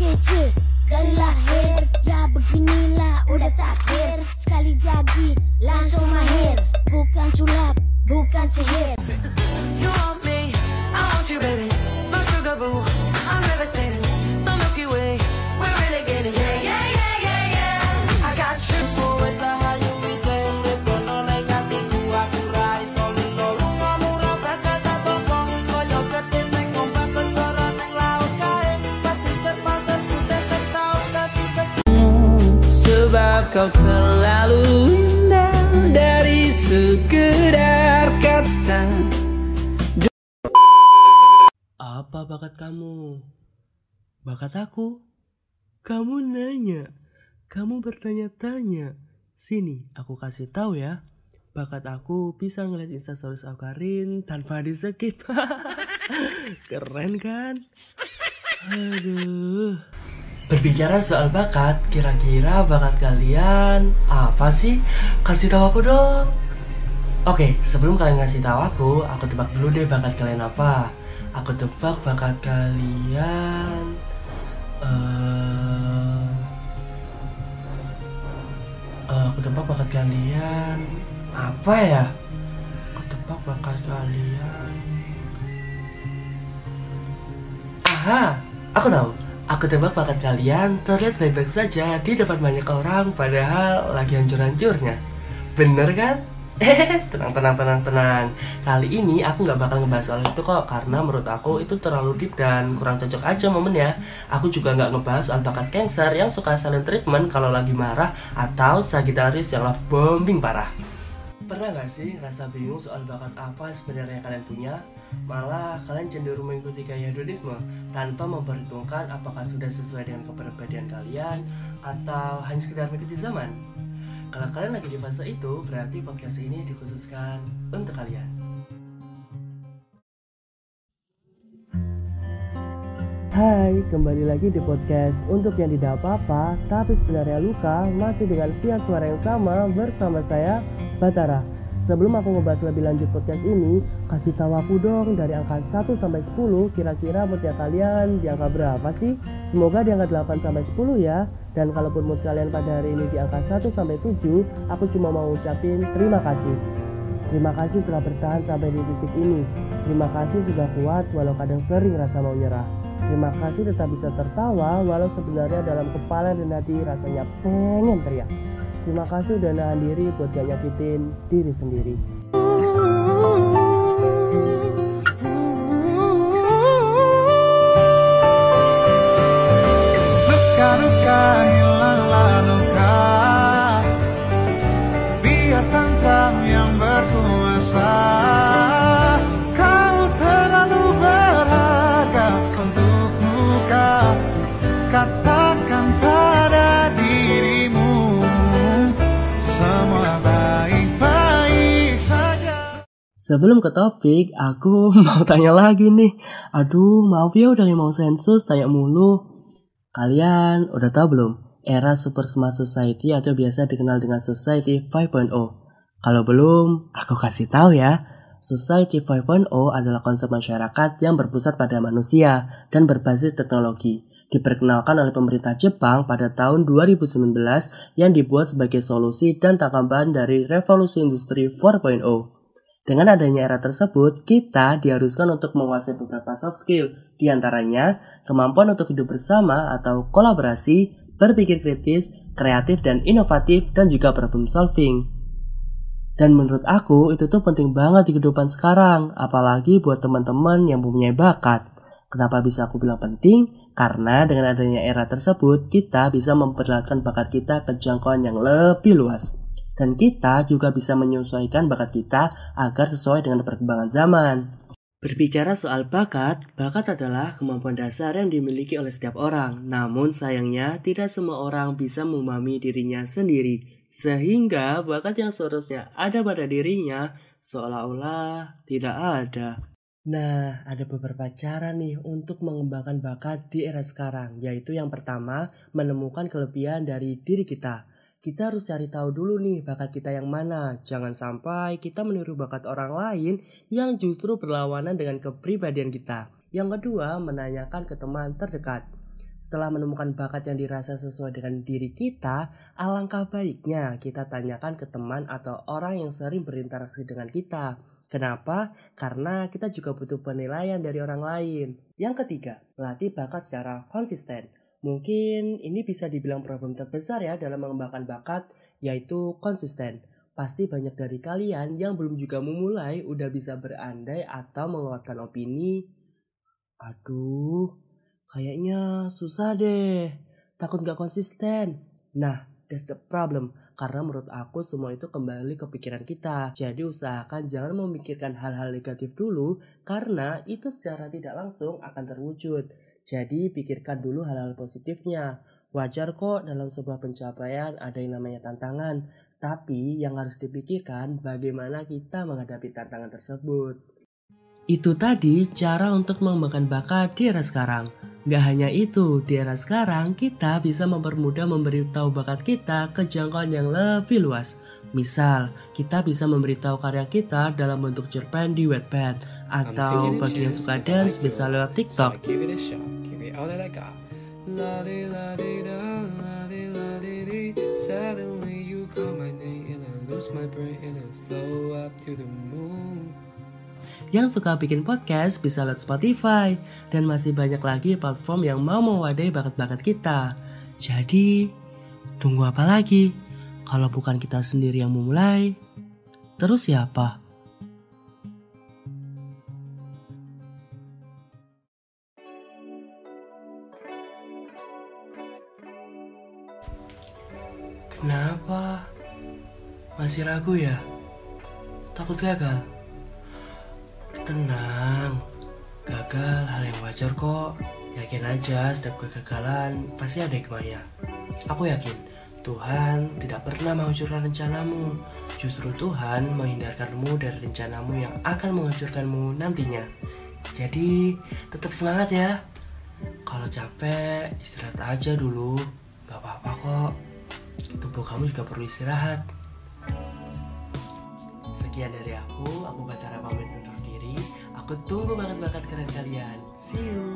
gece Deliler hey. Kau terlalu indah dari sekedar kata Apa bakat kamu? Bakat aku? Kamu nanya, kamu bertanya-tanya. Sini, aku kasih tahu ya. Bakat aku bisa ngeliat instastories Aukarin tanpa di skip. Keren kan? Aduh. Berbicara soal bakat, kira-kira bakat kalian apa sih? Kasih tahu aku dong. Oke, sebelum kalian ngasih tahu aku, aku tebak dulu deh bakat kalian apa. Aku tebak bakat kalian. eh eh, aku tebak bakat kalian apa ya? Aku tebak bakat kalian. Aha, aku tahu. Aku tebak bakat kalian terlihat baik-baik saja di depan banyak orang padahal lagi hancur-hancurnya. Bener kan? Tenang, tenang, tenang, tenang. Kali ini aku nggak bakal ngebahas soal itu kok karena menurut aku itu terlalu deep dan kurang cocok aja momennya. Aku juga nggak ngebahas soal bakat cancer yang suka silent treatment kalau lagi marah atau Sagittarius yang love bombing parah. Pernah gak sih rasa bingung soal bakat apa sebenarnya kalian punya? Malah kalian cenderung mengikuti gaya hedonisme tanpa memperhitungkan apakah sudah sesuai dengan kepribadian kalian atau hanya sekedar mengikuti zaman. Kalau kalian lagi di fase itu, berarti podcast ini dikhususkan untuk kalian. Hai, kembali lagi di podcast untuk yang tidak apa-apa, tapi sebenarnya luka masih dengan via suara yang sama bersama saya, Batara. Sebelum aku ngebahas lebih lanjut podcast ini, kasih tahu aku dong dari angka 1 sampai 10 kira-kira moodnya kalian di angka berapa sih? Semoga di angka 8 sampai 10 ya. Dan kalaupun mood kalian pada hari ini di angka 1 sampai 7, aku cuma mau ucapin terima kasih. Terima kasih telah bertahan sampai di titik ini. Terima kasih sudah kuat walau kadang sering rasa mau nyerah. Terima kasih tetap bisa tertawa walau sebenarnya dalam kepala dan hati rasanya pengen teriak. Terima kasih udah nahan diri buat gak nyakitin diri sendiri. Luka-luka Sebelum ke topik, aku mau tanya lagi nih. Aduh, maaf ya udah mau sensus tanya mulu. Kalian udah tahu belum? Era Super Smart Society atau biasa dikenal dengan Society 5.0. Kalau belum, aku kasih tahu ya. Society 5.0 adalah konsep masyarakat yang berpusat pada manusia dan berbasis teknologi. Diperkenalkan oleh pemerintah Jepang pada tahun 2019 yang dibuat sebagai solusi dan tanggapan dari revolusi industri 4.0. Dengan adanya era tersebut, kita diharuskan untuk menguasai beberapa soft skill, di antaranya kemampuan untuk hidup bersama atau kolaborasi, berpikir kritis, kreatif dan inovatif, dan juga problem solving. Dan menurut aku itu tuh penting banget di kehidupan sekarang, apalagi buat teman-teman yang mempunyai bakat. Kenapa bisa aku bilang penting? Karena dengan adanya era tersebut, kita bisa memperlihatkan bakat kita ke jangkauan yang lebih luas. Dan kita juga bisa menyesuaikan bakat kita agar sesuai dengan perkembangan zaman. Berbicara soal bakat, bakat adalah kemampuan dasar yang dimiliki oleh setiap orang. Namun sayangnya, tidak semua orang bisa memahami dirinya sendiri. Sehingga bakat yang seharusnya ada pada dirinya seolah-olah tidak ada. Nah, ada beberapa cara nih untuk mengembangkan bakat di era sekarang, yaitu yang pertama, menemukan kelebihan dari diri kita. Kita harus cari tahu dulu nih bakat kita yang mana. Jangan sampai kita meniru bakat orang lain yang justru berlawanan dengan kepribadian kita. Yang kedua, menanyakan ke teman terdekat. Setelah menemukan bakat yang dirasa sesuai dengan diri kita, alangkah baiknya kita tanyakan ke teman atau orang yang sering berinteraksi dengan kita. Kenapa? Karena kita juga butuh penilaian dari orang lain. Yang ketiga, melatih bakat secara konsisten. Mungkin ini bisa dibilang problem terbesar ya dalam mengembangkan bakat, yaitu konsisten. Pasti banyak dari kalian yang belum juga memulai udah bisa berandai atau menguatkan opini. Aduh, kayaknya susah deh. Takut gak konsisten. Nah, that's the problem. Karena menurut aku semua itu kembali ke pikiran kita. Jadi usahakan jangan memikirkan hal-hal negatif dulu karena itu secara tidak langsung akan terwujud. Jadi pikirkan dulu hal-hal positifnya. Wajar kok dalam sebuah pencapaian ada yang namanya tantangan. Tapi yang harus dipikirkan bagaimana kita menghadapi tantangan tersebut. Itu tadi cara untuk mengembangkan bakat di era sekarang. Gak hanya itu, di era sekarang kita bisa mempermudah memberitahu bakat kita ke jangkauan yang lebih luas. Misal, kita bisa memberitahu karya kita dalam bentuk cerpen di Wattpad atau bagi yang suka dance bisa lewat TikTok. That I got. La di la di da, la di la di di. Suddenly you call my name and I lose my brain and I flow up to the moon. Yang suka bikin podcast bisa lewat Spotify dan masih banyak lagi platform yang mau mewadahi bakat-bakat kita. Jadi, tunggu apa lagi? Kalau bukan kita sendiri yang memulai, terus siapa? Kenapa? Masih ragu ya? Takut gagal? Tenang, gagal hal yang wajar kok. Yakin aja setiap kegagalan pasti ada hikmahnya. Aku yakin Tuhan tidak pernah menghancurkan rencanamu. Justru Tuhan menghindarkanmu dari rencanamu yang akan menghancurkanmu nantinya. Jadi tetap semangat ya. Kalau capek istirahat aja dulu. Kamu juga perlu istirahat. Sekian dari aku, aku Batara pamit undur diri. Aku tunggu bakat-bakat keren kalian. See you.